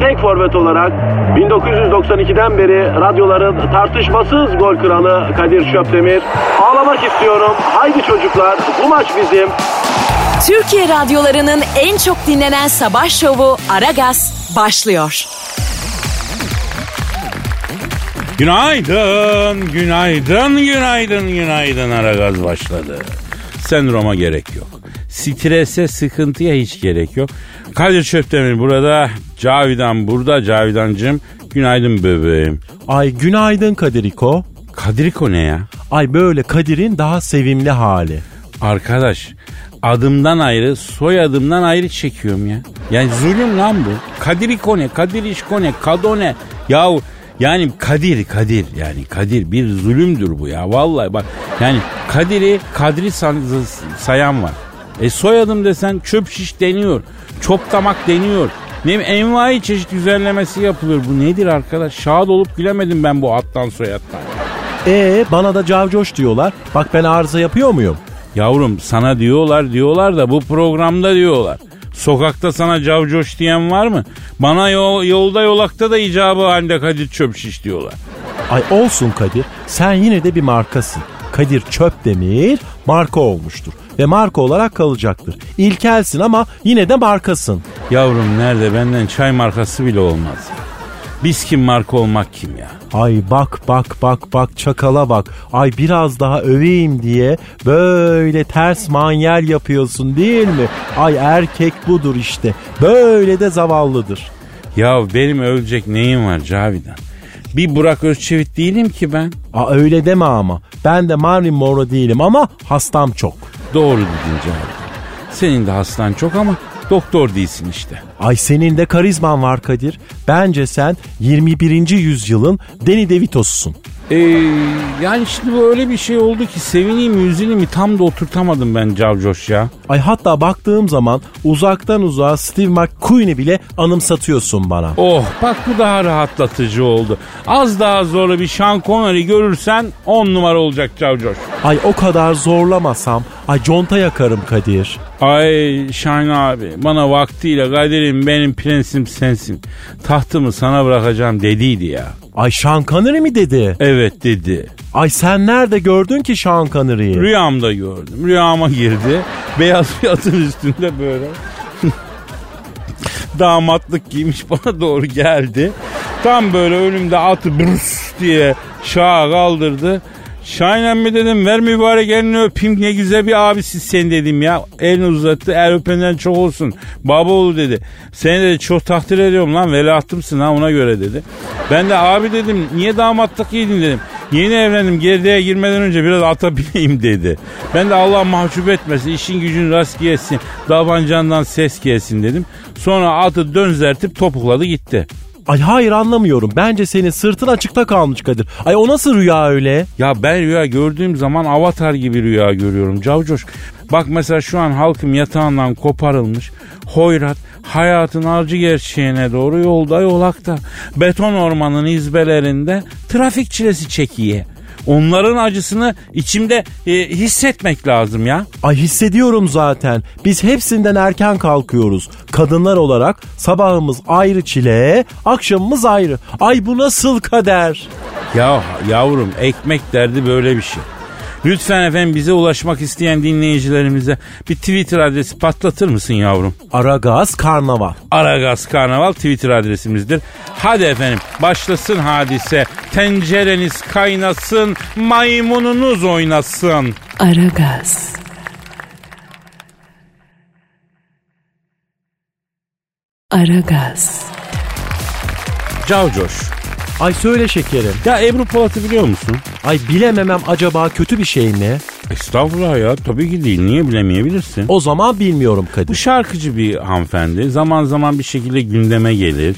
tek forvet olarak 1992'den beri radyoların tartışmasız gol kralı Kadir Şöpdemir. Ağlamak istiyorum. Haydi çocuklar bu maç bizim. Türkiye radyolarının en çok dinlenen sabah şovu Aragaz başlıyor. Günaydın, günaydın, günaydın, günaydın Aragaz başladı. Sendroma gerek yok. Strese, sıkıntıya hiç gerek yok. Kadir Çöptemir burada, Cavidan burada. Cavidancığım günaydın bebeğim. Ay günaydın Kadiriko. Kadiriko ne ya? Ay böyle Kadir'in daha sevimli hali. Arkadaş adımdan ayrı soyadımdan ayrı çekiyorum ya. Yani zulüm lan bu. Kadiriko ne? Kadir İşko ne? Kado ne? Yahu yani Kadir Kadir yani Kadir bir zulümdür bu ya vallahi bak yani Kadir'i Kadri sayan var. E soyadım desen çöp şiş deniyor. Çop damak deniyor. Ne envai çeşit düzenlemesi yapılıyor. Bu nedir arkadaş? Şahit olup gülemedim ben bu attan soyattan. Ee bana da cavcoş diyorlar. Bak ben arıza yapıyor muyum? Yavrum sana diyorlar diyorlar da bu programda diyorlar. Sokakta sana cavcoş diyen var mı? Bana yol, yolda yolakta da icabı halinde Kadir çöp şiş diyorlar. Ay olsun Kadir. Sen yine de bir markasın. Kadir Çöpdemir marka olmuştur. Ve marka olarak kalacaktır. İlkelsin ama yine de markasın. Yavrum nerede benden çay markası bile olmaz. Biz kim marka olmak kim ya? Ay bak bak bak bak çakala bak. Ay biraz daha öveyim diye böyle ters manyel yapıyorsun değil mi? Ay erkek budur işte. Böyle de zavallıdır. Ya benim ölecek neyim var Cavidan? Bir Burak Özçivit değilim ki ben. Aa öyle deme ama. Ben de Marilyn Monroe değilim ama hastam çok. Doğru dedin Cavidan. Senin de hastan çok ama doktor değilsin işte. Ay senin de karizman var Kadir. Bence sen 21. yüzyılın Danny DeVito'susun. Ee, yani şimdi bu öyle bir şey oldu ki sevineyim mi üzüleyim mi tam da oturtamadım ben Cavcoş ya. Ay hatta baktığım zaman uzaktan uzağa Steve McQueen'i bile anımsatıyorsun bana. Oh bak bu daha rahatlatıcı oldu. Az daha zorlu bir Sean Connery görürsen on numara olacak Cavcoş. Ay o kadar zorlamasam ay conta yakarım Kadir. Ay Şahin abi bana vaktiyle Kadir'im benim prensim sensin. Tahtımı sana bırakacağım dediydi ya. Ay Sean Connery mi dedi? Evet dedi. Ay sen nerede gördün ki Sean Connery'i? Rüyamda gördüm. Rüyama girdi. Beyaz bir atın üstünde böyle. Damatlık giymiş bana doğru geldi. Tam böyle önümde atı brus diye şaha kaldırdı. Şahin mi dedim ver mübarek elini öpeyim ne güzel bir abisi sen dedim ya. Elini uzattı el öpenden çok olsun. Baba oğlu dedi. Seni de çok takdir ediyorum lan veliahtımsın ha ona göre dedi. Ben de abi dedim niye damatlık giydin dedim. Yeni evlendim gerdeğe girmeden önce biraz ata bineyim dedi. Ben de Allah mahcup etmesin işin gücün rast gelsin. Davancandan ses gelsin dedim. Sonra atı dönzertip topukladı gitti. Ay hayır anlamıyorum. Bence senin sırtın açıkta kalmış Kadir. Ay o nasıl rüya öyle? Ya ben rüya gördüğüm zaman avatar gibi rüya görüyorum Cavcoş. Bak mesela şu an halkım yatağından koparılmış. Hoyrat hayatın acı gerçeğine doğru yolda yolakta. Beton ormanın izbelerinde trafik çilesi çekiye. Onların acısını içimde e, hissetmek lazım ya. Ay hissediyorum zaten. Biz hepsinden erken kalkıyoruz. Kadınlar olarak sabahımız ayrı çile, akşamımız ayrı. Ay bu nasıl kader? Ya yavrum ekmek derdi böyle bir şey. Lütfen efendim bize ulaşmak isteyen dinleyicilerimize bir Twitter adresi patlatır mısın yavrum? Aragaz Karnaval. Aragaz Karnaval Twitter adresimizdir. Hadi efendim başlasın hadise. Tencereniz kaynasın, maymununuz oynasın. Aragaz. Aragaz. Cavcoş. Ay söyle şekerim. Ya Ebru Polat'ı biliyor musun? Ay bilememem acaba kötü bir şey mi? Estağfurullah ya tabii ki değil. Niye bilemeyebilirsin? O zaman bilmiyorum Bu Kadir. şarkıcı bir hanımefendi. Zaman zaman bir şekilde gündeme gelir.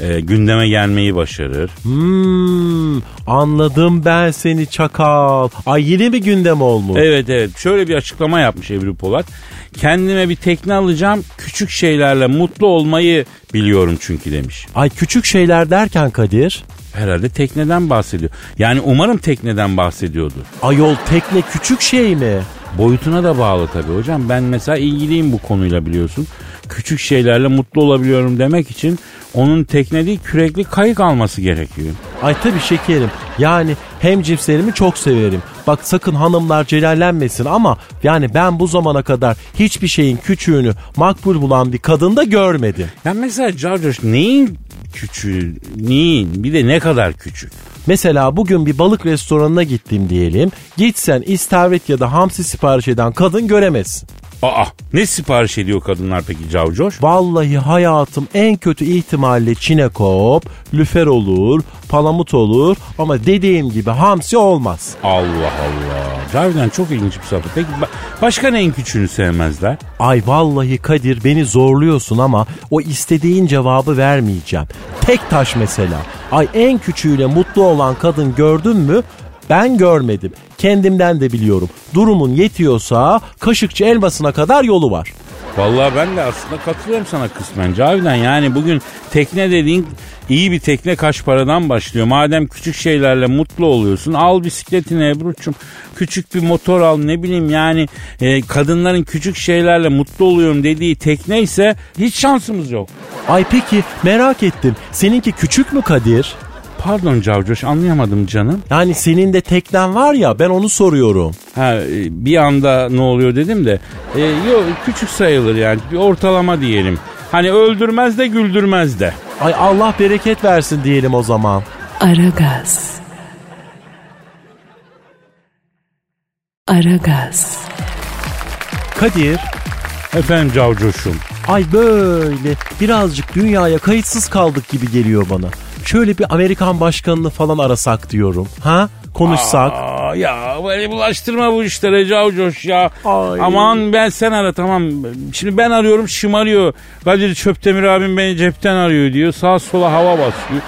E, gündeme gelmeyi başarır. Hmm, anladım ben seni çakal. Ay yeni bir gündem olmuş. Evet evet şöyle bir açıklama yapmış Ebru Polat. Kendime bir tekne alacağım. Küçük şeylerle mutlu olmayı biliyorum çünkü demiş. Ay küçük şeyler derken Kadir. Herhalde tekneden bahsediyor. Yani umarım tekneden bahsediyordur. Ayol tekne küçük şey mi? Boyutuna da bağlı tabii hocam. Ben mesela ilgiliyim bu konuyla biliyorsun. Küçük şeylerle mutlu olabiliyorum demek için onun tekne değil kürekli kayık alması gerekiyor. Ay tabii şekerim. Yani hem cipslerimi çok severim. Bak sakın hanımlar celallenmesin ama yani ben bu zamana kadar hiçbir şeyin küçüğünü makbul bulan bir kadın da görmedim. Ya mesela Carcoş neyin küçüğü, neyin bir de ne kadar küçük? Mesela bugün bir balık restoranına gittim diyelim. Gitsen istavrit ya da hamsi sipariş eden kadın göremezsin. Aa ne sipariş ediyor kadınlar peki Cavcoş? Vallahi hayatım en kötü ihtimalle çinekop, lüfer olur, palamut olur ama dediğim gibi hamsi olmaz. Allah Allah. Cavidan çok ilginç bir sohbet. Peki ba- başka neyin küçüğünü sevmezler? Ay vallahi Kadir beni zorluyorsun ama o istediğin cevabı vermeyeceğim. Tek taş mesela. Ay en küçüğüyle mutlu olan kadın gördün mü? Ben görmedim. Kendimden de biliyorum. Durumun yetiyorsa kaşıkçı elmasına kadar yolu var. Vallahi ben de aslında katılıyorum sana kısmen Cavidan. Yani bugün tekne dediğin iyi bir tekne kaç paradan başlıyor. Madem küçük şeylerle mutlu oluyorsun al bisikletini Ebru'cum. Küçük bir motor al ne bileyim yani e, kadınların küçük şeylerle mutlu oluyorum dediği tekne ise hiç şansımız yok. Ay peki merak ettim. Seninki küçük mü Kadir? Pardon Cavcoş anlayamadım canım. Yani senin de teknen var ya ben onu soruyorum. Ha e, bir anda ne oluyor dedim de. E, yok küçük sayılır yani bir ortalama diyelim. Hani öldürmez de güldürmez de. Ay Allah bereket versin diyelim o zaman. Aragaz. Aragaz. Kadir Efendim Cavcoş'um. ay böyle birazcık dünyaya kayıtsız kaldık gibi geliyor bana. Şöyle bir Amerikan başkanını falan arasak diyorum. Ha? Konuşsak. Aa, ya böyle bulaştırma bu işlere Cavcoş ya. Ay. Aman ben sen ara tamam. Şimdi ben arıyorum şımarıyor. Kadir Çöptemir abim beni cepten arıyor diyor. Sağa sola hava basıyor.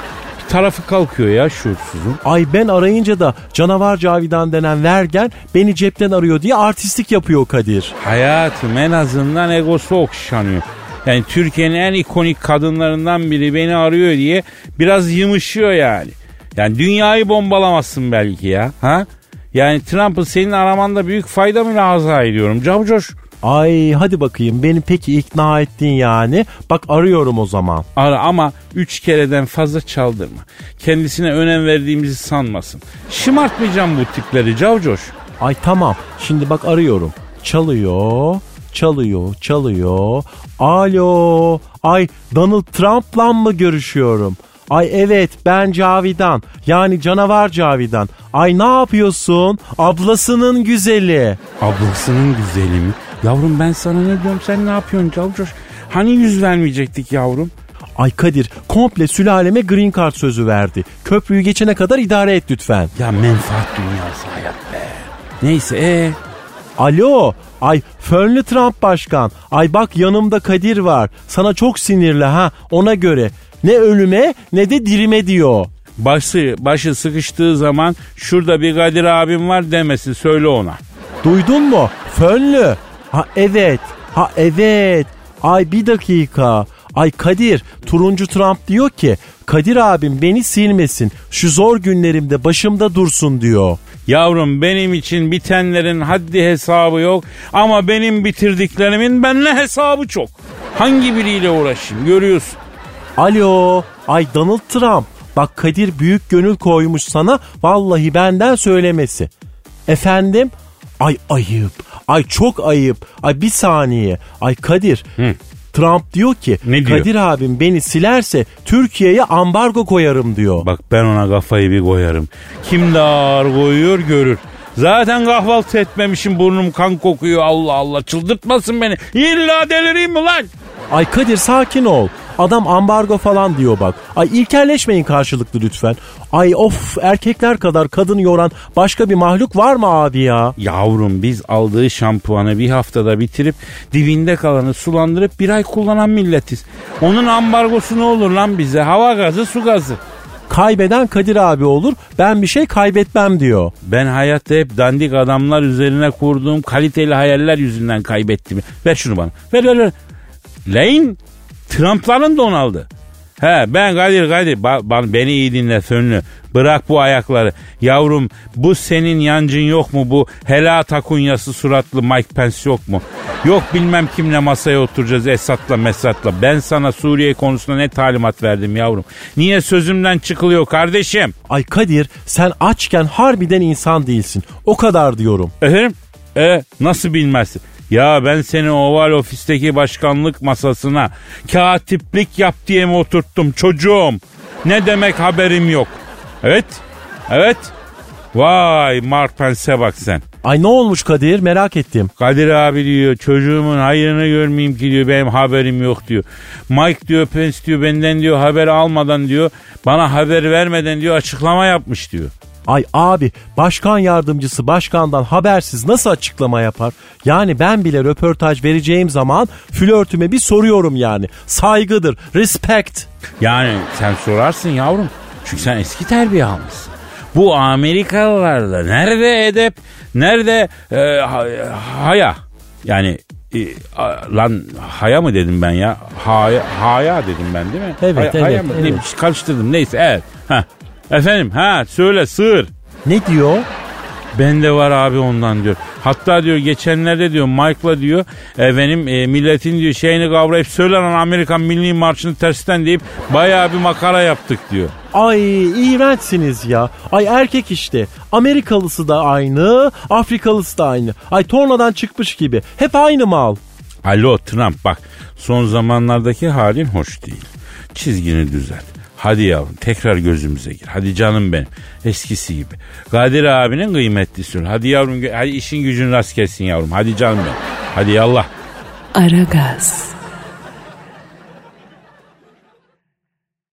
Tarafı kalkıyor ya şuursuzun. Ay ben arayınca da canavar Cavidan denen vergen beni cepten arıyor diye artistlik yapıyor Kadir. Hayatım en azından egosu okşanıyor. Yani Türkiye'nin en ikonik kadınlarından biri beni arıyor diye biraz yımışıyor yani. Yani dünyayı bombalamazsın belki ya. Ha? Yani Trump'ın senin aramanda büyük fayda mı lazım ediyorum Cavcoş? Ay hadi bakayım beni peki ikna ettin yani. Bak arıyorum o zaman. Ara ama üç kereden fazla çaldırma. Kendisine önem verdiğimizi sanmasın. Şımartmayacağım bu tipleri Cavcoş. Ay tamam şimdi bak arıyorum. Çalıyor, çalıyor, çalıyor. Alo, ay Donald Trump'la mı görüşüyorum? Ay evet ben Cavidan yani canavar Cavidan. Ay ne yapıyorsun? Ablasının güzeli. Ablasının güzeli mi? Yavrum ben sana ne diyorum sen ne yapıyorsun Cavcoş? Hani yüz vermeyecektik yavrum? Ay Kadir komple sülaleme green card sözü verdi. Köprüyü geçene kadar idare et lütfen. Ya menfaat dünyası hayat be. Neyse ee? Alo, ay fönlü Trump başkan. Ay bak yanımda Kadir var. Sana çok sinirli ha ona göre. Ne ölüme ne de dirime diyor. Başı, başı sıkıştığı zaman şurada bir Kadir abim var demesin söyle ona. Duydun mu? Fönlü. Ha evet. Ha evet. Ay bir dakika. Ay Kadir, turuncu Trump diyor ki Kadir abim beni silmesin. Şu zor günlerimde başımda dursun diyor. Yavrum benim için bitenlerin haddi hesabı yok ama benim bitirdiklerimin benimle hesabı çok. Hangi biriyle uğraşayım görüyorsun. Alo, ay Donald Trump. Bak Kadir büyük gönül koymuş sana. Vallahi benden söylemesi. Efendim? Ay ayıp. Ay çok ayıp. Ay bir saniye. Ay Kadir. Trump diyor ki Ne diyor? Kadir abim beni silerse Türkiye'ye ambargo koyarım diyor. Bak ben ona kafayı bir koyarım. Kim de ağır koyuyor görür. Zaten kahvaltı etmemişim burnum kan kokuyor Allah Allah çıldırtmasın beni. İlla delireyim mi lan? Ay Kadir sakin ol. Adam ambargo falan diyor bak. Ay ilkelleşmeyin karşılıklı lütfen. Ay of erkekler kadar kadın yoran başka bir mahluk var mı abi ya? Yavrum biz aldığı şampuanı bir haftada bitirip dibinde kalanı sulandırıp bir ay kullanan milletiz. Onun ambargosu ne olur lan bize? Hava gazı su gazı. Kaybeden Kadir abi olur. Ben bir şey kaybetmem diyor. Ben hayatta hep dandik adamlar üzerine kurduğum kaliteli hayaller yüzünden kaybettim. Ver şunu bana. Ver ver ver. Lane Trump'ların Donald'ı. He ben Kadir Kadir ba, ba, beni iyi dinle Fönlü. Bırak bu ayakları. Yavrum bu senin yancın yok mu bu hela takunyası suratlı Mike Pence yok mu? Yok bilmem kimle masaya oturacağız Esat'la Mesat'la. Ben sana Suriye konusunda ne talimat verdim yavrum? Niye sözümden çıkılıyor kardeşim? Ay Kadir sen açken harbiden insan değilsin. O kadar diyorum. Efendim? E, nasıl bilmezsin? Ya ben seni oval ofisteki başkanlık masasına katiplik yap diye mi oturttum çocuğum? Ne demek haberim yok? Evet, evet. Vay Mark Pence'e bak sen. Ay ne olmuş Kadir merak ettim. Kadir abi diyor çocuğumun hayrını görmeyeyim ki diyor benim haberim yok diyor. Mike diyor Pence diyor benden diyor haber almadan diyor bana haber vermeden diyor açıklama yapmış diyor. Ay abi başkan yardımcısı başkandan habersiz nasıl açıklama yapar? Yani ben bile röportaj vereceğim zaman flörtüme bir soruyorum yani. Saygıdır, respect. Yani sen sorarsın yavrum. Çünkü sen eski terbiye almışsın. Bu Amerikalılarda nerede edep, nerede e, ha- haya? Yani e, a- lan haya mı dedim ben ya? Haya, haya dedim ben değil mi? Evet, Haya- evet, haya mı? evet. Karıştırdım neyse evet. Heh. Efendim ha söyle sığır. Ne diyor? Bende var abi ondan diyor. Hatta diyor geçenlerde diyor Mike'la diyor e, benim e, milletin diyor şeyini kavrayıp söylenen Amerikan Milli Marşı'nı tersten deyip bayağı bir makara yaptık diyor. Ay iğrençsiniz ya. Ay erkek işte. Amerikalısı da aynı, Afrikalısı da aynı. Ay tornadan çıkmış gibi. Hep aynı mal. Alo Trump bak son zamanlardaki halin hoş değil. Çizgini düzelt. Hadi yavrum tekrar gözümüze gir. Hadi canım benim. Eskisi gibi. Kadir abinin kıymetlisi. Hadi yavrum hadi işin gücün rast gelsin yavrum. Hadi canım benim. Hadi yallah. Aragaz.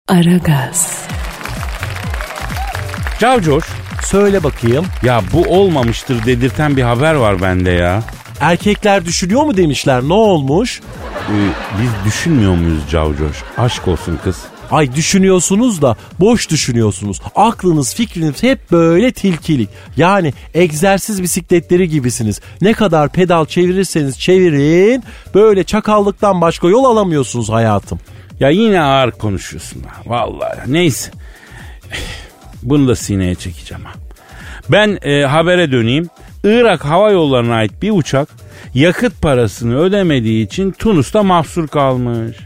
Aragaz. Cav Coş. Söyle bakayım. Ya bu olmamıştır dedirten bir haber var bende ya. Erkekler düşünüyor mu demişler. Ne olmuş? Ee, biz düşünmüyor muyuz Cav Coş? Aşk olsun kız. Ay düşünüyorsunuz da boş düşünüyorsunuz. Aklınız fikriniz hep böyle tilkilik. Yani egzersiz bisikletleri gibisiniz. Ne kadar pedal çevirirseniz çevirin böyle çakallıktan başka yol alamıyorsunuz hayatım. Ya yine ağır konuşuyorsun ha. Vallahi. Neyse. Bunu da sineye çekeceğim ha. Ben e, habere döneyim. Irak Hava Yolları'na ait bir uçak yakıt parasını ödemediği için Tunus'ta mahsur kalmış.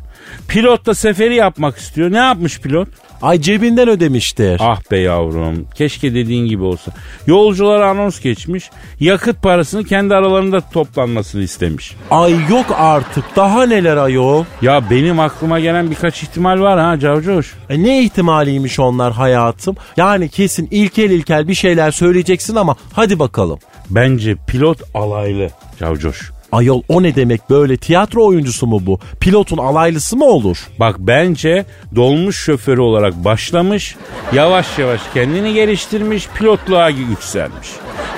Pilot da seferi yapmak istiyor. Ne yapmış pilot? Ay cebinden ödemiştir. Ah be yavrum. Keşke dediğin gibi olsa. Yolculara anons geçmiş. Yakıt parasını kendi aralarında toplanmasını istemiş. Ay yok artık daha neler ayol. Ya benim aklıma gelen birkaç ihtimal var ha Cavcoş. E ne ihtimaliymiş onlar hayatım? Yani kesin ilkel ilkel bir şeyler söyleyeceksin ama hadi bakalım. Bence pilot alaylı Cavcoş. Ayol o ne demek böyle tiyatro oyuncusu mu bu? Pilotun alaylısı mı olur? Bak bence dolmuş şoförü olarak başlamış, yavaş yavaş kendini geliştirmiş, pilotluğa yükselmiş.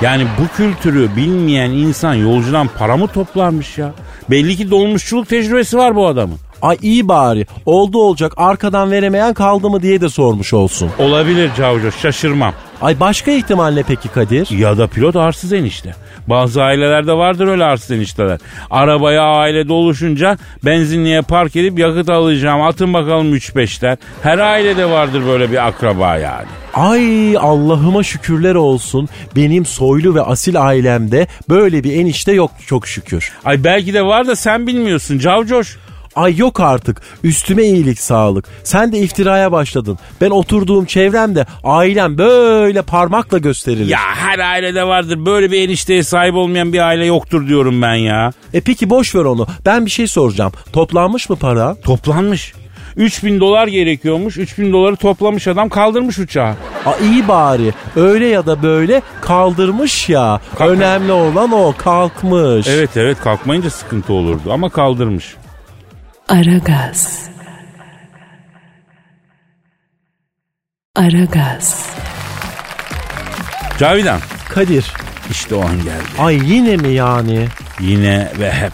Yani bu kültürü bilmeyen insan yolcudan para mı toplarmış ya? Belli ki dolmuşçuluk tecrübesi var bu adamın. Ay iyi bari oldu olacak arkadan veremeyen kaldı mı diye de sormuş olsun. Olabilir Cavco şaşırmam. Ay başka ihtimal ne peki Kadir? Ya da pilot arsız enişte. Bazı ailelerde vardır öyle arsız enişteler. Arabaya aile doluşunca benzinliğe park edip yakıt alacağım atın bakalım 3-5'ler. Her ailede vardır böyle bir akraba yani. Ay Allah'ıma şükürler olsun. Benim soylu ve asil ailemde böyle bir enişte yok çok şükür. Ay belki de var da sen bilmiyorsun Cavcoş. Ay yok artık. Üstüme iyilik sağlık. Sen de iftiraya başladın. Ben oturduğum çevremde ailem böyle parmakla gösterilir. Ya her ailede vardır böyle bir enişteye sahip olmayan bir aile yoktur diyorum ben ya. E peki boş ver onu. Ben bir şey soracağım. Toplanmış mı para? Toplanmış. 3000 dolar gerekiyormuş. 3000 doları toplamış adam kaldırmış uçağı. Aa, iyi bari. Öyle ya da böyle kaldırmış ya. Kalk- Önemli olan o kalkmış. Evet evet kalkmayınca sıkıntı olurdu ama kaldırmış. Aragaz. Aragaz. Cavidan Kadir. işte o an geldi. Ay yine mi yani? Yine ve hep.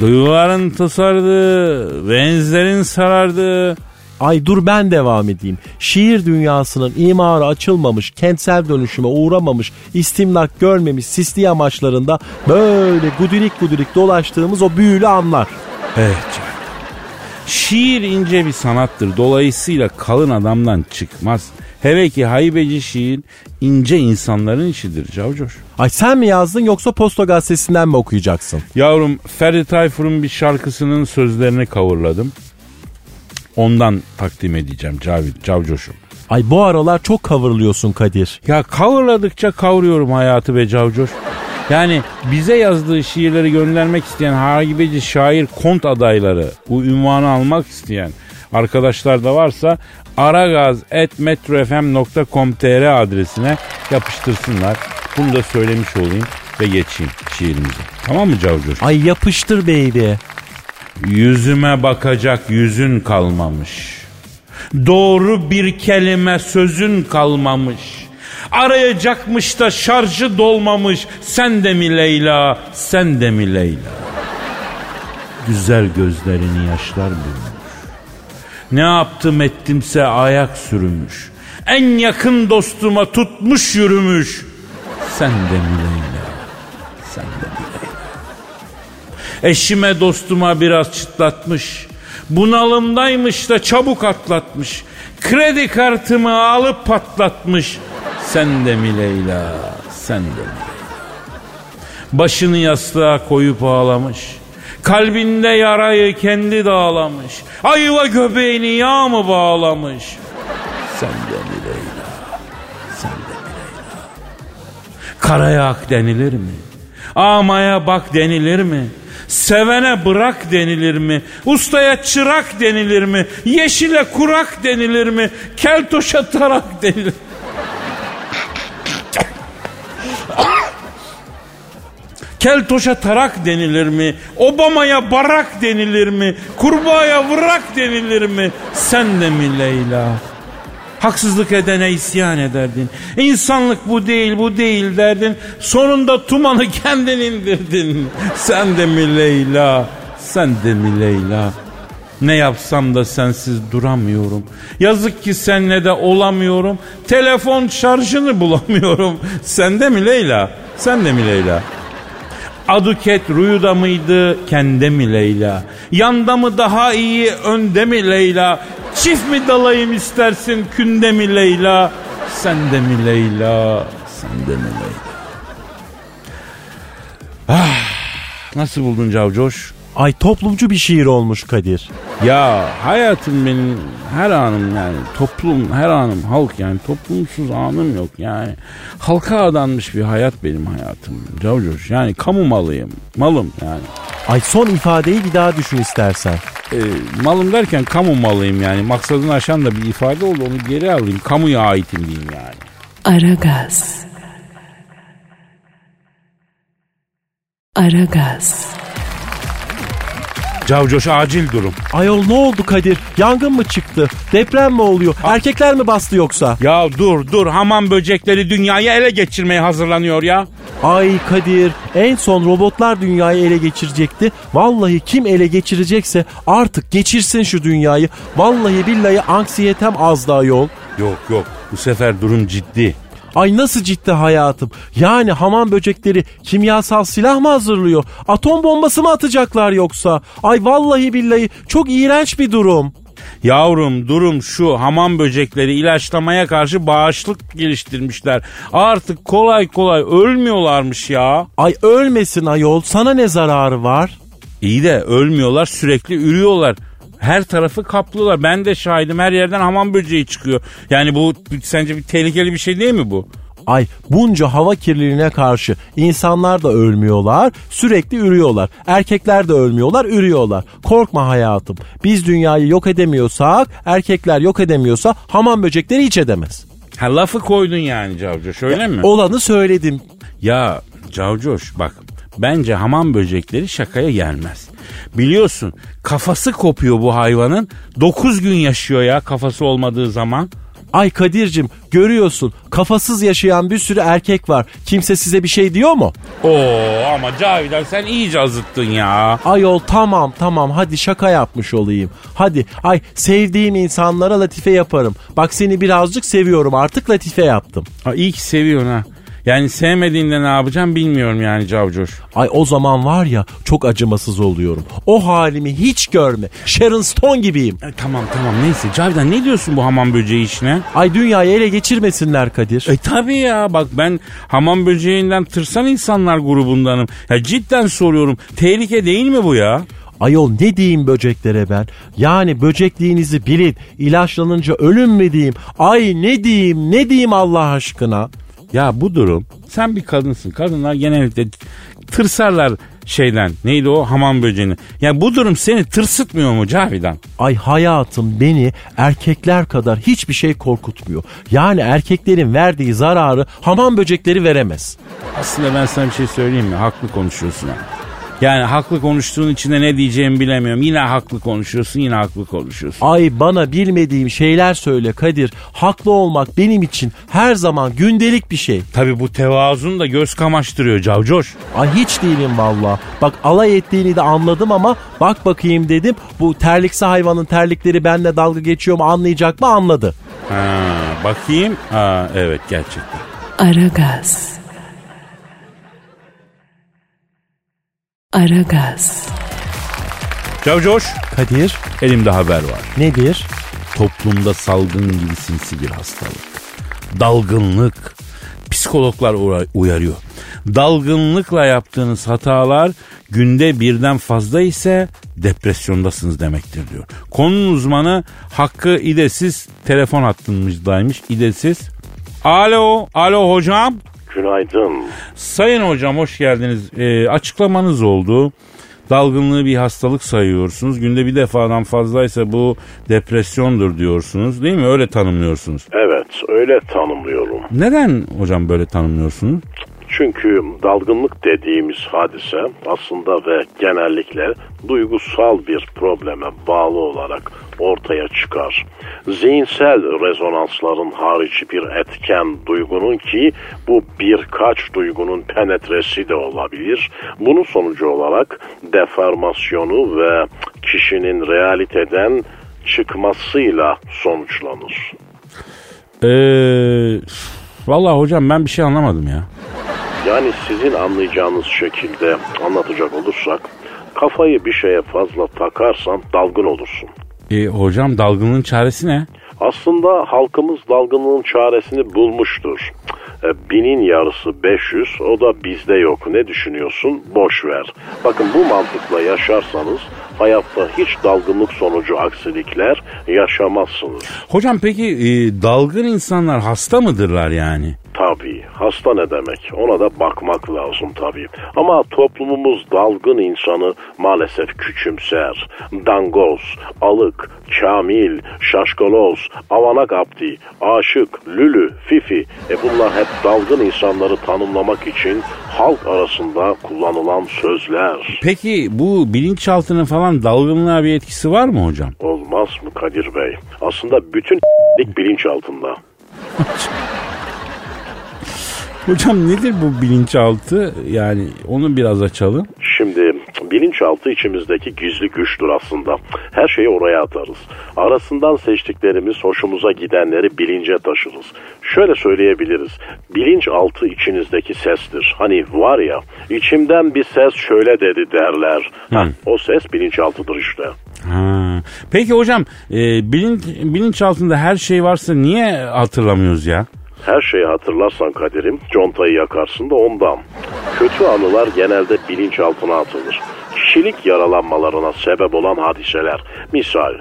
Duyguların tasardığı, benzerin sarardığı, Ay dur ben devam edeyim. Şiir dünyasının imarı açılmamış, kentsel dönüşüme uğramamış, istimlak görmemiş sisli amaçlarında böyle gudirik gudirik dolaştığımız o büyülü anlar. Evet Şiir ince bir sanattır. Dolayısıyla kalın adamdan çıkmaz. Hele ki haybeci şiir ince insanların işidir Cavcoş. Ay sen mi yazdın yoksa Posta Gazetesi'nden mi okuyacaksın? Yavrum Ferdi Tayfur'un bir şarkısının sözlerini kavurladım. Ondan takdim edeceğim Cav- Cavcoş'um. Ay bu aralar çok kavurluyorsun Kadir. Ya kavurladıkça kavuruyorum hayatı be Cavcoş. Yani bize yazdığı şiirleri göndermek isteyen haybeci şair kont adayları, bu ünvanı almak isteyen arkadaşlar da varsa aragaz.metrofm.com.tr adresine yapıştırsınlar. Bunu da söylemiş olayım ve geçeyim şiirimize. Tamam mı Cavcoş? Ay yapıştır baby. Yüzüme bakacak yüzün kalmamış. Doğru bir kelime sözün kalmamış. Arayacakmış da şarjı dolmamış. Sen de mi Leyla, sen de mi Leyla? Güzel gözlerini yaşlar bürümüş. Ne yaptım ettimse ayak sürmüş. En yakın dostuma tutmuş yürümüş. Sen de mi Leyla, sen de mi Leyla? Eşime dostuma biraz çıtlatmış. Bunalımdaymış da çabuk atlatmış. Kredi kartımı alıp patlatmış. Sen de mi Leyla, sen de mi Leyla? Başını yastığa koyup ağlamış. Kalbinde yarayı kendi dağlamış. Ayva göbeğini yağ mı bağlamış? Sen de mi Leyla, sen de mi Leyla? Karaya ak denilir mi? Amaya bak denilir mi? Sevene bırak denilir mi? Ustaya çırak denilir mi? Yeşile kurak denilir mi? Keltoşa tarak denilir Keltoşa tarak denilir mi? Obama'ya barak denilir mi? Kurbağaya vırak denilir mi? Sen de mi Leyla? Haksızlık edene isyan ederdin. İnsanlık bu değil bu değil derdin. Sonunda tumanı kendin indirdin. Sen de mi Leyla? Sen de mi Leyla? Ne yapsam da sensiz duramıyorum. Yazık ki senle de olamıyorum. Telefon şarjını bulamıyorum. Sen de mi Leyla? Sen de mi Leyla? Aduket rüyuda mıydı kende mi Leyla? Yanda mı daha iyi önde mi Leyla? Çift mi dalayım istersin künde mi Leyla? Sen de mi Leyla? Sen de mi Leyla? Ah, nasıl buldun Cavcoş? Ay toplumcu bir şiir olmuş Kadir. Ya hayatım benim her anım yani toplum her anım halk yani toplumsuz anım yok yani. Halka adanmış bir hayat benim hayatım Cavcoş yani kamu malıyım malım yani. Ay son ifadeyi bir daha düşün istersen. E, malım derken kamu malıyım yani maksadını aşan da bir ifade oldu onu geri alayım kamuya aitim diyeyim yani. Aragaz. Aragaz. Cavcoş acil durum. Ayol ne oldu Kadir? Yangın mı çıktı? Deprem mi oluyor? Erkekler mi bastı yoksa? Ya dur dur hamam böcekleri dünyayı ele geçirmeye hazırlanıyor ya. Ay Kadir en son robotlar dünyayı ele geçirecekti. Vallahi kim ele geçirecekse artık geçirsin şu dünyayı. Vallahi billahi anksiyetem az daha yol. Yok yok bu sefer durum ciddi. Ay nasıl ciddi hayatım? Yani hamam böcekleri kimyasal silah mı hazırlıyor? Atom bombası mı atacaklar yoksa? Ay vallahi billahi çok iğrenç bir durum. Yavrum durum şu hamam böcekleri ilaçlamaya karşı bağışıklık geliştirmişler. Artık kolay kolay ölmüyorlarmış ya. Ay ölmesin ayol sana ne zararı var? İyi de ölmüyorlar sürekli ürüyorlar. Her tarafı kaplıyorlar. Ben de şahidim her yerden hamam böceği çıkıyor. Yani bu sence bir tehlikeli bir şey değil mi bu? Ay bunca hava kirliliğine karşı insanlar da ölmüyorlar, sürekli ürüyorlar. Erkekler de ölmüyorlar, ürüyorlar. Korkma hayatım. Biz dünyayı yok edemiyorsak, erkekler yok edemiyorsa hamam böcekleri hiç edemez. Ha lafı koydun yani Cavcoş öyle mi? Olanı söyledim. Ya Cavcoş bak bence hamam böcekleri şakaya gelmez. Biliyorsun kafası kopuyor bu hayvanın. 9 gün yaşıyor ya kafası olmadığı zaman. Ay Kadir'cim görüyorsun kafasız yaşayan bir sürü erkek var. Kimse size bir şey diyor mu? Oo ama Cavidan sen iyice azıttın ya. Ayol tamam tamam hadi şaka yapmış olayım. Hadi ay sevdiğim insanlara latife yaparım. Bak seni birazcık seviyorum artık latife yaptım. Ha, iyi ki seviyorsun ha. Yani sevmediğinde ne yapacağım bilmiyorum yani Cavcoş. Ay o zaman var ya çok acımasız oluyorum. O halimi hiç görme. Sharon Stone gibiyim. E, tamam tamam neyse Cavidan ne diyorsun bu hamam böceği işine? Ay dünyayı ele geçirmesinler Kadir. E tabi ya bak ben hamam böceğinden tırsan insanlar grubundanım. Ya cidden soruyorum tehlike değil mi bu ya? Ayol ne diyeyim böceklere ben? Yani böcekliğinizi bilin. İlaçlanınca ölüm mü diyeyim? Ay ne diyeyim ne diyeyim Allah aşkına? Ya bu durum sen bir kadınsın. Kadınlar genellikle tırsarlar şeyden neydi o hamam böceğini. Ya bu durum seni tırsıtmıyor mu Cavidan? Ay hayatım beni erkekler kadar hiçbir şey korkutmuyor. Yani erkeklerin verdiği zararı hamam böcekleri veremez. Aslında ben sana bir şey söyleyeyim mi? Haklı konuşuyorsun ha. Yani haklı konuştuğun içinde ne diyeceğimi bilemiyorum. Yine haklı konuşuyorsun, yine haklı konuşuyorsun. Ay bana bilmediğim şeyler söyle Kadir. Haklı olmak benim için her zaman gündelik bir şey. Tabi bu tevazun da göz kamaştırıyor Cavcoş. Ay hiç değilim valla. Bak alay ettiğini de anladım ama bak bakayım dedim. Bu terliksi hayvanın terlikleri benimle dalga geçiyor mu anlayacak mı anladı. Ha, bakayım. Ha, evet gerçekten. Aragaz. Aragaz. Cavcoş, Kadir elimde haber var. nedir? Toplumda salgın gibi sinsi bir hastalık. Dalgınlık. Psikologlar uya- uyarıyor. Dalgınlıkla yaptığınız hatalar günde birden fazla ise depresyondasınız demektir diyor. Konunun uzmanı Hakkı İdesiz telefon hattımızdaymış. İdesiz. Alo, alo hocam. Günaydın. Sayın hocam hoş geldiniz. Ee, açıklamanız oldu. Dalgınlığı bir hastalık sayıyorsunuz. Günde bir defadan fazlaysa bu depresyondur diyorsunuz. Değil mi? Öyle tanımlıyorsunuz. Evet, öyle tanımlıyorum. Neden hocam böyle tanımlıyorsunuz? Çünkü dalgınlık dediğimiz hadise aslında ve genellikle duygusal bir probleme bağlı olarak ortaya çıkar. Zihinsel rezonansların harici bir etken duygunun ki bu birkaç duygunun penetresi de olabilir. Bunun sonucu olarak deformasyonu ve kişinin realiteden çıkmasıyla sonuçlanır. Ee, vallahi hocam ben bir şey anlamadım ya. Yani sizin anlayacağınız şekilde anlatacak olursak kafayı bir şeye fazla takarsan dalgın olursun. E, hocam dalgınlığın çaresi ne? Aslında halkımız dalgınlığın çaresini bulmuştur. E, Binin yarısı 500 o da bizde yok. Ne düşünüyorsun? Boş ver. Bakın bu mantıkla yaşarsanız hayatta hiç dalgınlık sonucu aksilikler yaşamazsınız. Hocam peki e, dalgın insanlar hasta mıdırlar yani? Tabii. Hasta ne demek? Ona da bakmak lazım tabii. Ama toplumumuz dalgın insanı maalesef küçümser. Dangoz, alık, kamil, şaşkaloz, avanak abdi, aşık, lülü, fifi. E bunlar hep dalgın insanları tanımlamak için halk arasında kullanılan sözler. Peki bu bilinçaltının falan dalgınlığa bir etkisi var mı hocam? Olmaz mı Kadir Bey? Aslında bütün bilinç altında. Hocam nedir bu bilinçaltı? Yani onu biraz açalım. Şimdi bilinçaltı içimizdeki gizli güçtür aslında. Her şeyi oraya atarız. Arasından seçtiklerimiz hoşumuza gidenleri bilince taşırız. Şöyle söyleyebiliriz. Bilinçaltı içinizdeki sestir. Hani var ya içimden bir ses şöyle dedi derler. Heh, o ses bilinçaltıdır işte. Ha. Peki hocam e, bilinç, bilinçaltında her şey varsa niye hatırlamıyoruz ya? Her şeyi hatırlarsan Kadir'im contayı yakarsın da ondan. Kötü anılar genelde bilinçaltına atılır. Kişilik yaralanmalarına sebep olan hadiseler. Misal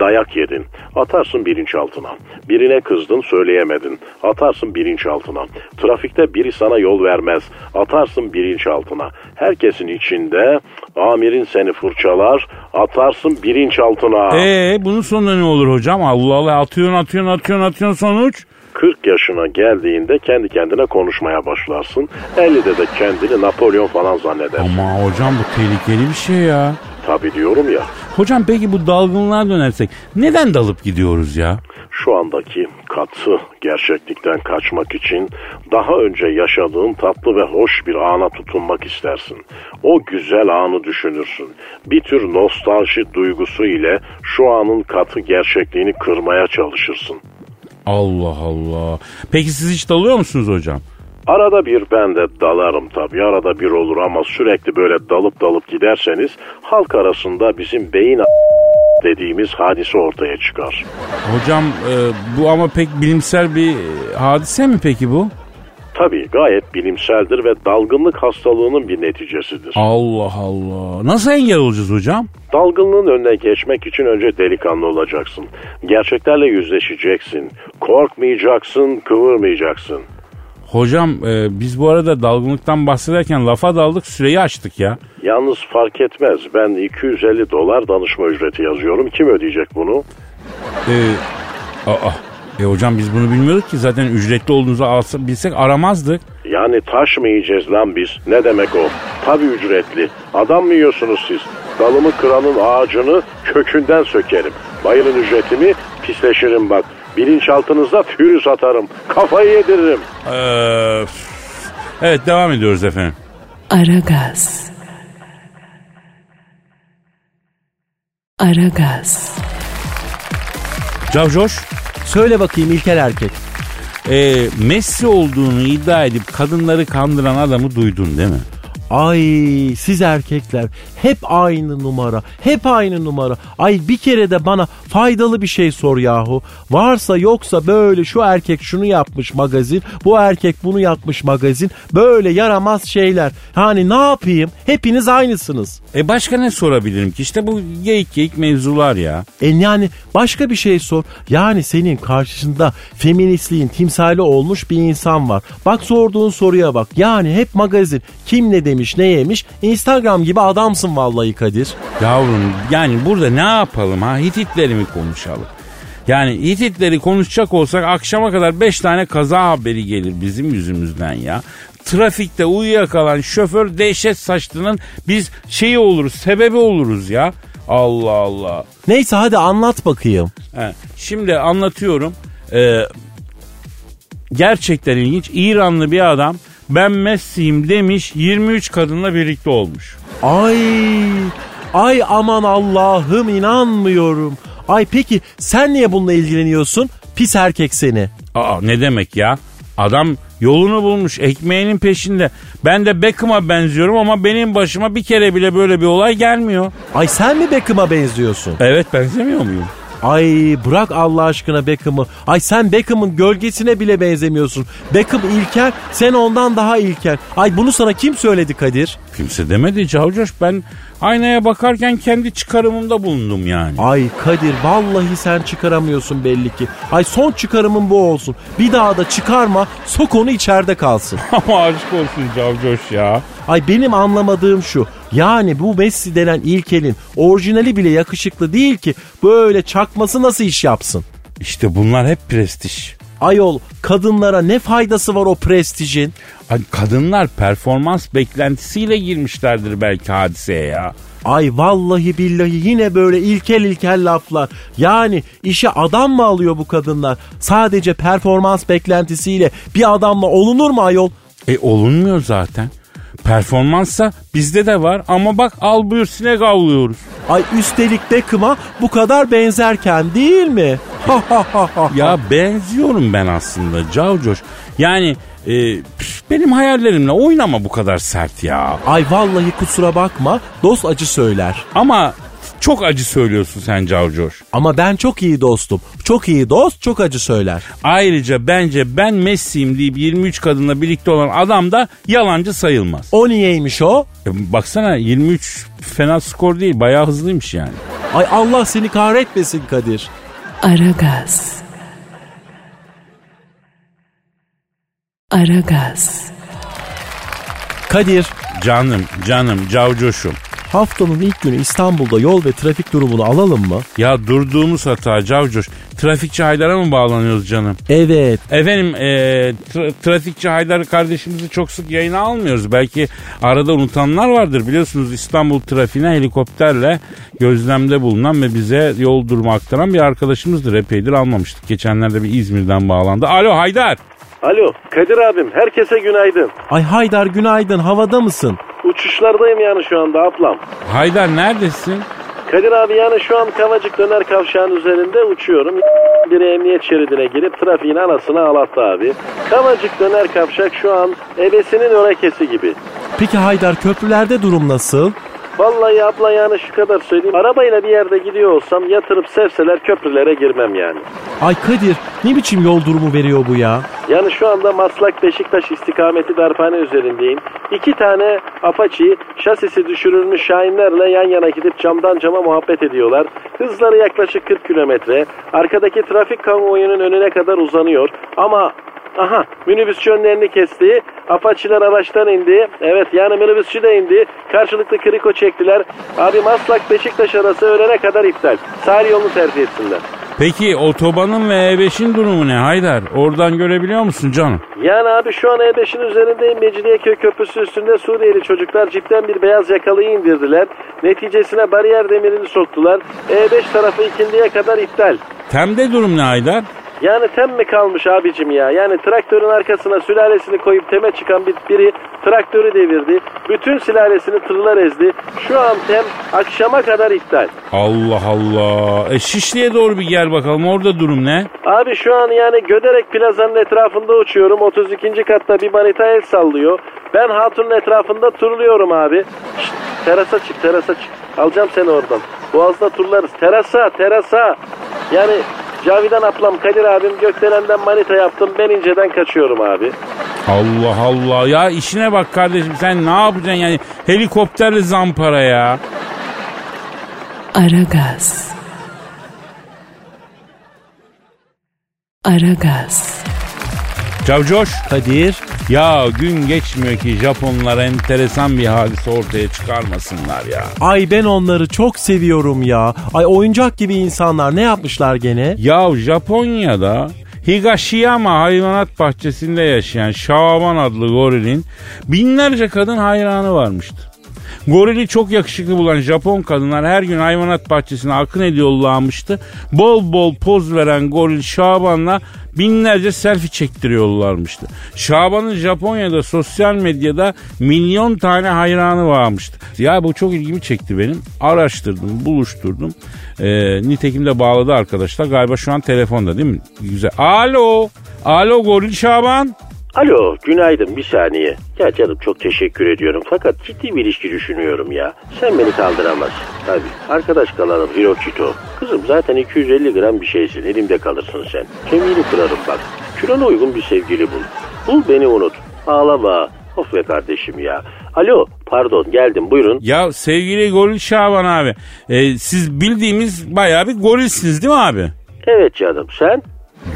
dayak yedin atarsın bilinçaltına. Birine kızdın söyleyemedin atarsın bilinçaltına. Trafikte biri sana yol vermez atarsın bilinçaltına. Herkesin içinde amirin seni fırçalar atarsın bilinçaltına. Ee bunun sonunda ne olur hocam? Allah Allah atıyorsun atıyorsun atıyorsun atıyorsun sonuç. 40 yaşına geldiğinde kendi kendine konuşmaya başlarsın. 50'de de kendini Napolyon falan zanneder. Ama hocam bu tehlikeli bir şey ya. Tabii diyorum ya. Hocam peki bu dalgınlığa dönersek neden dalıp gidiyoruz ya? Şu andaki katı gerçeklikten kaçmak için daha önce yaşadığın tatlı ve hoş bir ana tutunmak istersin. O güzel anı düşünürsün. Bir tür nostalji duygusu ile şu anın katı gerçekliğini kırmaya çalışırsın. Allah Allah. Peki siz hiç dalıyor musunuz hocam? Arada bir ben de dalarım tabii. Arada bir olur ama sürekli böyle dalıp dalıp giderseniz halk arasında bizim beyin dediğimiz hadise ortaya çıkar. Hocam e, bu ama pek bilimsel bir hadise mi peki bu? Tabii gayet bilimseldir ve dalgınlık hastalığının bir neticesidir. Allah Allah. Nasıl engel olacağız hocam? Dalgınlığın önüne geçmek için önce delikanlı olacaksın. Gerçeklerle yüzleşeceksin. Korkmayacaksın, kıvırmayacaksın. Hocam e, biz bu arada dalgınlıktan bahsederken lafa daldık süreyi açtık ya. Yalnız fark etmez. Ben 250 dolar danışma ücreti yazıyorum. Kim ödeyecek bunu? E, aa, e hocam biz bunu bilmiyorduk ki zaten ücretli olduğunuzu alsa, bilsek aramazdık. Yani taş mı yiyeceğiz lan biz? Ne demek o? Tabii ücretli. Adam mı yiyorsunuz siz? Dalımı kıranın ağacını kökünden sökerim. Bayılın ücretimi pisleşirim bak. Bilinçaltınızda pürüz atarım. Kafayı yediririm. Ee, evet devam ediyoruz efendim. Aragaz. Aragaz. Cavcoş Söyle bakayım İlker Erkek. e, Messi olduğunu iddia edip kadınları kandıran adamı duydun değil mi? Ay siz erkekler hep aynı numara. Hep aynı numara. Ay bir kere de bana faydalı bir şey sor yahu. Varsa yoksa böyle şu erkek şunu yapmış magazin. Bu erkek bunu yapmış magazin. Böyle yaramaz şeyler. Hani ne yapayım? Hepiniz aynısınız. E başka ne sorabilirim ki? İşte bu geyik geyik mevzular ya. E yani başka bir şey sor. Yani senin karşısında feministliğin timsali olmuş bir insan var. Bak sorduğun soruya bak. Yani hep magazin. Kim ne demiş ne yemiş. Instagram gibi adamsın vallahi Kadir. Yavrum yani burada ne yapalım ha? Hititleri mi konuşalım? Yani Hititleri konuşacak olsak akşama kadar 5 tane kaza haberi gelir bizim yüzümüzden ya. Trafikte uyuyakalan şoför dehşet saçtığının biz şeyi oluruz, sebebi oluruz ya. Allah Allah. Neyse hadi anlat bakayım. He, şimdi anlatıyorum. Ee, gerçekten ilginç. İranlı bir adam ben Messi'yim demiş 23 kadınla birlikte olmuş. Ay ay aman Allah'ım inanmıyorum. Ay peki sen niye bununla ilgileniyorsun? Pis erkek seni. Aa ne demek ya? Adam yolunu bulmuş ekmeğinin peşinde. Ben de Beckham'a benziyorum ama benim başıma bir kere bile böyle bir olay gelmiyor. Ay sen mi Beckham'a benziyorsun? Evet benzemiyor muyum? Ay bırak Allah aşkına Beckham'ı. Ay sen Beckham'ın gölgesine bile benzemiyorsun. Beckham ilkel, sen ondan daha ilkel. Ay bunu sana kim söyledi Kadir? Kimse demedi Cavcoş ben aynaya bakarken kendi çıkarımımda bulundum yani. Ay Kadir vallahi sen çıkaramıyorsun belli ki. Ay son çıkarımın bu olsun. Bir daha da çıkarma sok onu içeride kalsın. Ama aşk olsun Cavcoş ya. Ay benim anlamadığım şu. Yani bu Messi denen ilkelin orijinali bile yakışıklı değil ki böyle çakması nasıl iş yapsın? İşte bunlar hep prestij. Ayol kadınlara ne faydası var o prestijin? Ay, Kadınlar performans beklentisiyle girmişlerdir belki hadiseye ya. Ay vallahi billahi yine böyle ilkel ilkel laflar. Yani işe adam mı alıyor bu kadınlar? Sadece performans beklentisiyle bir adamla olunur mu ayol? E olunmuyor zaten. Performanssa bizde de var ama bak al buyur sinek avlıyoruz. Ay üstelik Beckham'a bu kadar benzerken değil mi? Ya benziyorum ben aslında Cavcoş. Yani e, benim hayallerimle oynama bu kadar sert ya. Ay vallahi kusura bakma dost acı söyler. Ama çok acı söylüyorsun sen Cavcoş. Ama ben çok iyi dostum. Çok iyi dost çok acı söyler. Ayrıca bence ben Messi'yim deyip 23 kadınla birlikte olan adam da yalancı sayılmaz. O niyeymiş o? E, baksana 23 fena skor değil bayağı hızlıymış yani. Ay Allah seni kahretmesin Kadir. Aragaz. Aragaz. Kadir Canım canım Cavcoş'um. Haftanın ilk günü İstanbul'da yol ve trafik durumunu alalım mı? Ya durduğumuz hata Cavcoş. trafikçi Haydar'a mı bağlanıyoruz canım? Evet. Efendim e, tra- trafikçi Haydar kardeşimizi çok sık yayına almıyoruz. Belki arada unutanlar vardır. Biliyorsunuz İstanbul trafiğine helikopterle gözlemde bulunan ve bize yol durumu aktaran bir arkadaşımızdır. Epeydir almamıştık. Geçenlerde bir İzmir'den bağlandı. Alo Haydar. Alo Kadir abim herkese günaydın. Ay Haydar günaydın havada mısın? Uçuşlardayım yani şu anda ablam. Haydar neredesin? Kadir abi yani şu an Kavacık Döner Kavşağı'nın üzerinde uçuyorum. Biri emniyet şeridine girip trafiğin anasını ağlattı abi. Kavacık Döner Kavşak şu an ebesinin örekesi gibi. Peki Haydar köprülerde durum nasıl? Vallahi abla yani şu kadar söyleyeyim. Arabayla bir yerde gidiyor olsam yatırıp sevseler köprülere girmem yani. Ay Kadir ne biçim yol durumu veriyor bu ya? Yani şu anda Maslak Beşiktaş istikameti darphane üzerindeyim. İki tane Apache şasisi düşürülmüş şahinlerle yan yana gidip camdan cama muhabbet ediyorlar. Hızları yaklaşık 40 kilometre. Arkadaki trafik konvoyunun önüne kadar uzanıyor. Ama aha minibüsçü önlerini kesti. Apaçiler araçtan indi. Evet yani minibüsçü de indi. Karşılıklı kriko çektiler. Abi Maslak Beşiktaş arası öğlene kadar iptal. Sahil yolunu tercih etsinler. Peki otobanın ve E5'in durumu ne Haydar? Oradan görebiliyor musun canım? Yani abi şu an E5'in üzerindeyim. Mecidiyeköy Köprüsü üstünde Suriyeli çocuklar cipten bir beyaz yakalıyı indirdiler. Neticesine bariyer demirini soktular. E5 tarafı ikindiye kadar iptal. Temde durum ne Haydar? Yani tem mi kalmış abicim ya? Yani traktörün arkasına sülalesini koyup teme çıkan bir biri traktörü devirdi. Bütün sülalesini tırlar ezdi. Şu an tem akşama kadar iptal. Allah Allah. E Şişli'ye doğru bir gel bakalım orada durum ne? Abi şu an yani Göderek plazanın etrafında uçuyorum. 32. katta bir manita el sallıyor. Ben hatunun etrafında turluyorum abi. Şşt, terasa çık terasa çık. Alacağım seni oradan. Boğazda turlarız. Terasa terasa. Yani Cavidan ablam Kadir abim Gökdelen'den manita yaptım. Ben inceden kaçıyorum abi. Allah Allah. Ya işine bak kardeşim sen ne yapacaksın yani helikopterle zampara ya. Aragaz. Aragaz. Cavcoş. Kadir. Ya gün geçmiyor ki Japonlar enteresan bir hadise ortaya çıkarmasınlar ya. Ay ben onları çok seviyorum ya. Ay oyuncak gibi insanlar ne yapmışlar gene? Ya Japonya'da Higashiyama hayvanat bahçesinde yaşayan Şaban adlı gorilin binlerce kadın hayranı varmıştı. Gorili çok yakışıklı bulan Japon kadınlar her gün hayvanat bahçesine akın ediyorlarmıştı. Bol bol poz veren goril Şaban'la binlerce selfie çektiriyorlarmıştı. Şaban'ın Japonya'da sosyal medyada milyon tane hayranı varmıştı. Ya bu çok ilgimi çekti benim. Araştırdım, buluşturdum. Ee, nitekim de bağladı arkadaşlar. Galiba şu an telefonda değil mi? Güzel. Alo. Alo Goril Şaban. Alo, günaydın bir saniye. Ya canım çok teşekkür ediyorum fakat ciddi bir ilişki düşünüyorum ya. Sen beni kaldıramazsın. Tabii. Arkadaş kalalım Hirochito. Kızım zaten 250 gram bir şeysin. Elimde kalırsın sen. Kemiğini kırarım bak. Kilona uygun bir sevgili bul. Bul beni unut. Ağlama. Of be kardeşim ya. Alo, pardon geldim buyurun. Ya sevgili Goril Şaban abi. e, siz bildiğimiz bayağı bir gorilsiniz değil mi abi? Evet canım sen?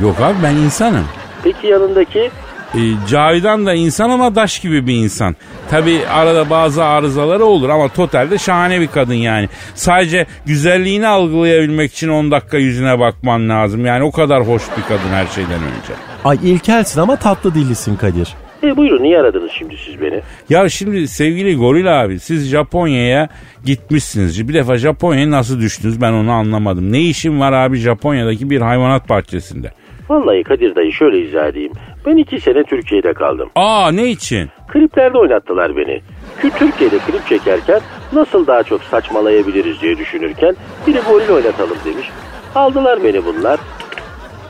Yok abi ben insanım. Peki yanındaki? E, Cavidan da insan ama daş gibi bir insan. Tabi arada bazı arızaları olur ama totalde şahane bir kadın yani. Sadece güzelliğini algılayabilmek için 10 dakika yüzüne bakman lazım. Yani o kadar hoş bir kadın her şeyden önce. Ay ilkelsin ama tatlı dillisin Kadir. E buyurun niye aradınız şimdi siz beni? Ya şimdi sevgili Goril abi siz Japonya'ya gitmişsiniz. Bir defa Japonya'ya nasıl düştünüz ben onu anlamadım. Ne işin var abi Japonya'daki bir hayvanat bahçesinde? Vallahi Kadir dayı şöyle izah edeyim. Ben iki sene Türkiye'de kaldım. Aa ne için? Kliplerde oynattılar beni. Ki Türkiye'de klip çekerken nasıl daha çok saçmalayabiliriz diye düşünürken biri goril oynatalım demiş. Aldılar beni bunlar.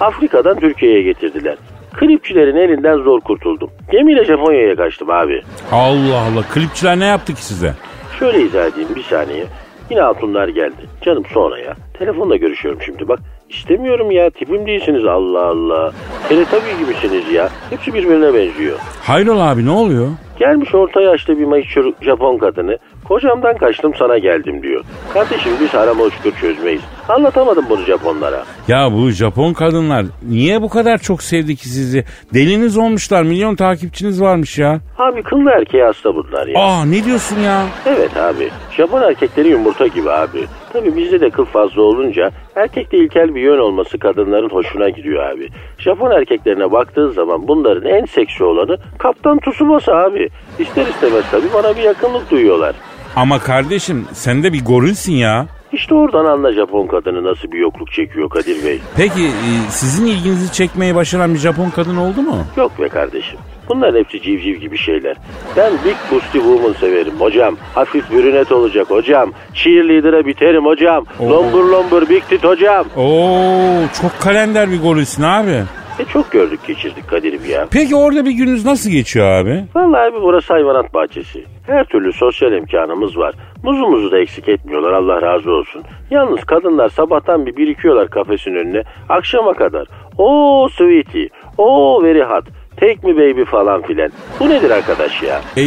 Afrika'dan Türkiye'ye getirdiler. Klipçilerin elinden zor kurtuldum. Gemiyle Japonya'ya kaçtım abi. Allah Allah klipçiler ne yaptı ki size? Şöyle izah edeyim bir saniye. Yine hatunlar geldi. Canım sonra ya. Telefonla görüşüyorum şimdi bak. İstemiyorum ya tipim değilsiniz Allah Allah. Teletabi gibisiniz ya. Hepsi birbirine benziyor. Hayrola abi ne oluyor? Gelmiş orta yaşlı bir meşhur Japon kadını. Kocamdan kaçtım sana geldim diyor. Kardeşim biz harama uçkur çözmeyiz. Anlatamadım bunu Japonlara. Ya bu Japon kadınlar niye bu kadar çok sevdi ki sizi? Deliniz olmuşlar. Milyon takipçiniz varmış ya. Abi kıllı erkeği hasta bunlar ya. Aa ne diyorsun ya? Evet abi. Japon erkekleri yumurta gibi abi. Tabii bizde de kıl fazla olunca erkekte ilkel bir yön olması kadınların hoşuna gidiyor abi. Japon erkeklerine baktığın zaman bunların en seksi olanı Kaptan Tsubasa abi. İster istemez tabii bana bir yakınlık duyuyorlar. Ama kardeşim sen de bir gorilsin ya. İşte oradan anla Japon kadını nasıl bir yokluk çekiyor Kadir Bey. Peki e, sizin ilginizi çekmeyi başaran bir Japon kadın oldu mu? Yok be kardeşim. Bunlar hepsi civciv gibi şeyler. Ben Big Boosty Woman severim hocam. Hafif brünet olacak hocam. Cheerleader'a biterim hocam. Lombur lombur Big Tit hocam. Oo çok kalender bir gorilsin abi. E çok gördük geçirdik Kadir'im ya. Peki orada bir gününüz nasıl geçiyor abi? Vallahi abi burası hayvanat bahçesi. Her türlü sosyal imkanımız var. Muzumuzu da eksik etmiyorlar Allah razı olsun. Yalnız kadınlar sabahtan bir birikiyorlar kafesin önüne. Akşama kadar. Oo sweetie. Oo very hot. Take me baby falan filan. Bu nedir arkadaş ya? E,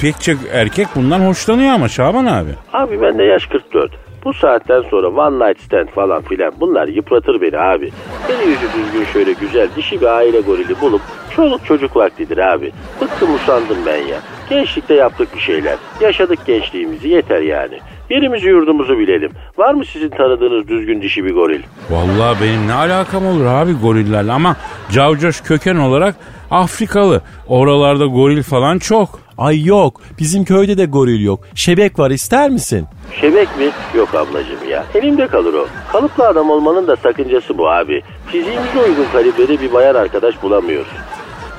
pek çok erkek bundan hoşlanıyor ama Şaban abi. Abi ben de yaş 44. Bu saatten sonra one night stand falan filan bunlar yıpratır beni abi. Beni yüzü düzgün şöyle güzel dişi bir aile gorili bulup çoluk çocuk vaktidir abi. Bıktım usandım ben ya. Gençlikte yaptık bir şeyler. Yaşadık gençliğimizi yeter yani. Yerimizi yurdumuzu bilelim. Var mı sizin tanıdığınız düzgün dişi bir goril? Vallahi benim ne alakam olur abi gorillerle ama Cavcoş köken olarak Afrikalı. Oralarda goril falan çok. Ay yok bizim köyde de goril yok. Şebek var ister misin? Şebek mi? Yok ablacığım ya. Elimde kalır o. Kalıplı adam olmanın da sakıncası bu abi. Fiziğimize uygun kalibrede bir bayan arkadaş bulamıyoruz.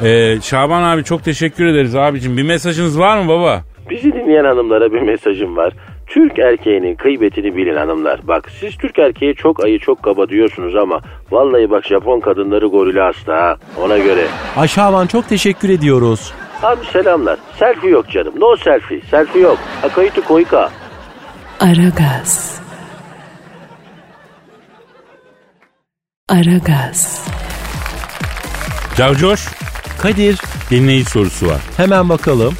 Ee, Şaban abi çok teşekkür ederiz abicim. Bir mesajınız var mı baba? Bizi dinleyen hanımlara bir mesajım var. Türk erkeğinin kıymetini bilin hanımlar. Bak siz Türk erkeği çok ayı çok kaba diyorsunuz ama vallahi bak Japon kadınları gorili hasta ha. Ona göre. Ay Şaban çok teşekkür ediyoruz. Abi selamlar. Selfie yok canım. No selfie. Selfie yok. Akaitu koika. Aragaz. Aragaz. Cavcoş Kadir dinleyici sorusu var. hemen bakalım.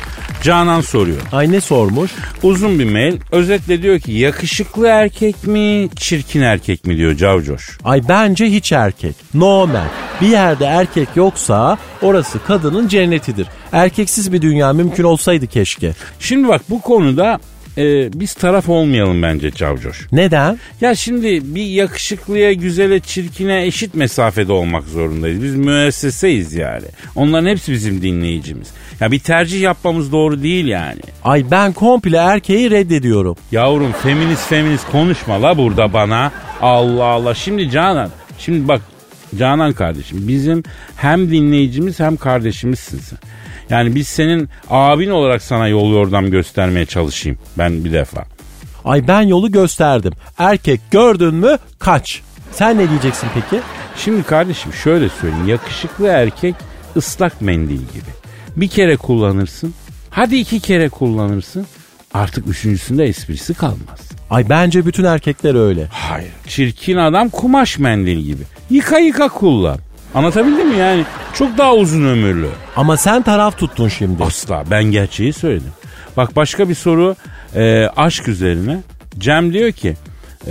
Canan soruyor. Ay ne sormuş? Uzun bir mail. Özetle diyor ki yakışıklı erkek mi çirkin erkek mi diyor Cavcoş. Ay bence hiç erkek. No man. Bir yerde erkek yoksa orası kadının cennetidir. Erkeksiz bir dünya mümkün olsaydı keşke. Şimdi bak bu konuda e, biz taraf olmayalım bence Cavcoş. Neden? Ya şimdi bir yakışıklıya, güzele, çirkine eşit mesafede olmak zorundayız. Biz müesseseyiz yani. Onların hepsi bizim dinleyicimiz. Ya bir tercih yapmamız doğru değil yani. Ay ben komple erkeği reddediyorum. Yavrum feminist feminist konuşma la burada bana. Allah Allah. Şimdi Canan, şimdi bak Canan kardeşim bizim hem dinleyicimiz hem kardeşimizsin sen. Yani biz senin abin olarak sana yol yordam göstermeye çalışayım ben bir defa. Ay ben yolu gösterdim. Erkek gördün mü kaç. Sen ne diyeceksin peki? Şimdi kardeşim şöyle söyleyeyim. Yakışıklı erkek ıslak mendil gibi. Bir kere kullanırsın. Hadi iki kere kullanırsın. Artık üçüncüsünde esprisi kalmaz. Ay bence bütün erkekler öyle. Hayır. Çirkin adam kumaş mendil gibi. Yıka yıka kullan. Anlatabildim mi yani? Çok daha uzun ömürlü. Ama sen taraf tuttun şimdi. Asla ben gerçeği söyledim. Bak başka bir soru e, aşk üzerine. Cem diyor ki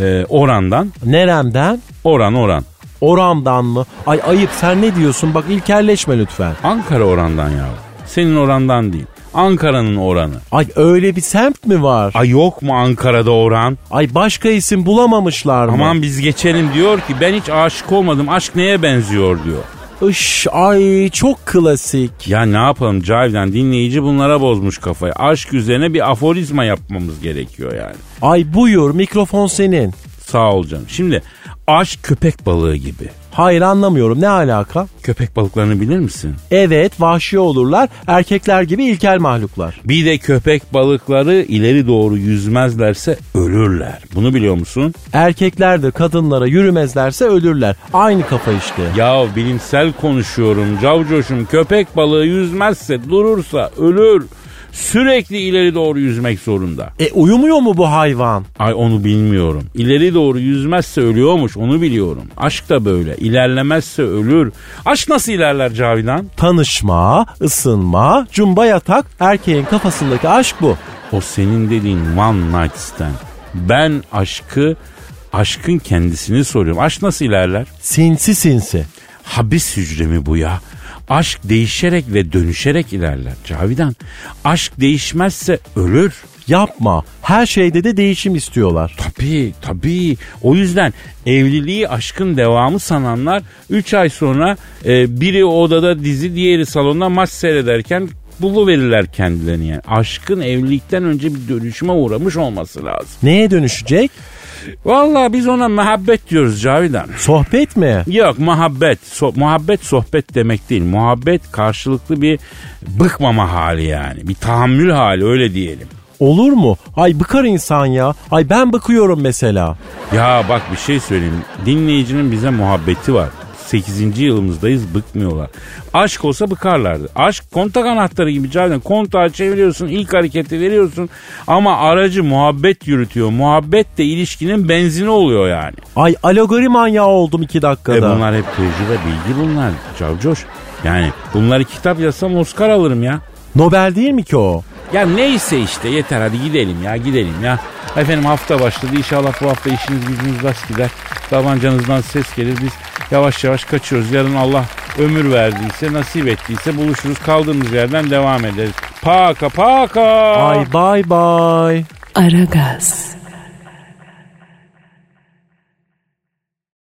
e, orandan Neremden? oran oran. Oramdan mı? Ay ayıp sen ne diyorsun? Bak ilkelleşme lütfen. Ankara orandan ya. Senin orandan değil. Ankara'nın oranı. Ay öyle bir semt mi var? Ay yok mu Ankara'da oran? Ay başka isim bulamamışlar mı? Aman biz geçelim diyor ki ben hiç aşık olmadım. Aşk neye benziyor diyor. Iş ay çok klasik. Ya ne yapalım Cavidan dinleyici bunlara bozmuş kafayı. Aşk üzerine bir aforizma yapmamız gerekiyor yani. Ay buyur mikrofon senin. Sağ ol canım. Şimdi aşk köpek balığı gibi. Hayır anlamıyorum ne alaka? Köpek balıklarını bilir misin? Evet vahşi olurlar erkekler gibi ilkel mahluklar. Bir de köpek balıkları ileri doğru yüzmezlerse ölürler. Bunu biliyor musun? Erkekler de kadınlara yürümezlerse ölürler. Aynı kafa işte. Ya bilimsel konuşuyorum. Cavcoşum köpek balığı yüzmezse durursa ölür. Sürekli ileri doğru yüzmek zorunda. E uyumuyor mu bu hayvan? Ay onu bilmiyorum. İleri doğru yüzmezse ölüyormuş onu biliyorum. Aşk da böyle. İlerlemezse ölür. Aşk nasıl ilerler Cavidan? Tanışma, ısınma, cumba yatak erkeğin kafasındaki aşk bu. O senin dediğin one night stand. Ben aşkı aşkın kendisini soruyorum. Aşk nasıl ilerler? Sinsi sinsi. Habis hücremi bu ya. Aşk değişerek ve dönüşerek ilerler Cavidan. Aşk değişmezse ölür. Yapma. Her şeyde de değişim istiyorlar. Tabii tabii. O yüzden evliliği aşkın devamı sananlar 3 ay sonra e, biri odada dizi diğeri salonda maç seyrederken buluverirler kendilerini yani. Aşkın evlilikten önce bir dönüşüme uğramış olması lazım. Neye dönüşecek? Vallahi biz ona muhabbet diyoruz Cavidan. Sohbet mi? Yok muhabbet. So- muhabbet sohbet demek değil. Muhabbet karşılıklı bir bıkmama hali yani. Bir tahammül hali öyle diyelim. Olur mu? Ay bıkar insan ya. Ay ben bakıyorum mesela. Ya bak bir şey söyleyeyim. Dinleyicinin bize muhabbeti var. 8. yılımızdayız bıkmıyorlar. Aşk olsa bıkarlardı. Aşk kontak anahtarı gibi Cavidan. Kontağı çeviriyorsun ilk hareketi veriyorsun ama aracı muhabbet yürütüyor. Muhabbet de ilişkinin benzini oluyor yani. Ay alegori manyağı oldum iki E dakikada. bunlar hep tecrübe bilgi bunlar. Cavcoş. Yani bunları kitap yazsam Oscar alırım ya. Nobel değil mi ki o? Ya neyse işte yeter hadi gidelim ya gidelim ya. Efendim hafta başladı inşallah bu hafta işiniz gücünüz rast gider. Tabancanızdan ses gelir biz yavaş yavaş kaçıyoruz. Yarın Allah ömür verdiyse nasip ettiyse buluşuruz kaldığımız yerden devam ederiz. Paka paka. Ay bay bay. Aragaz.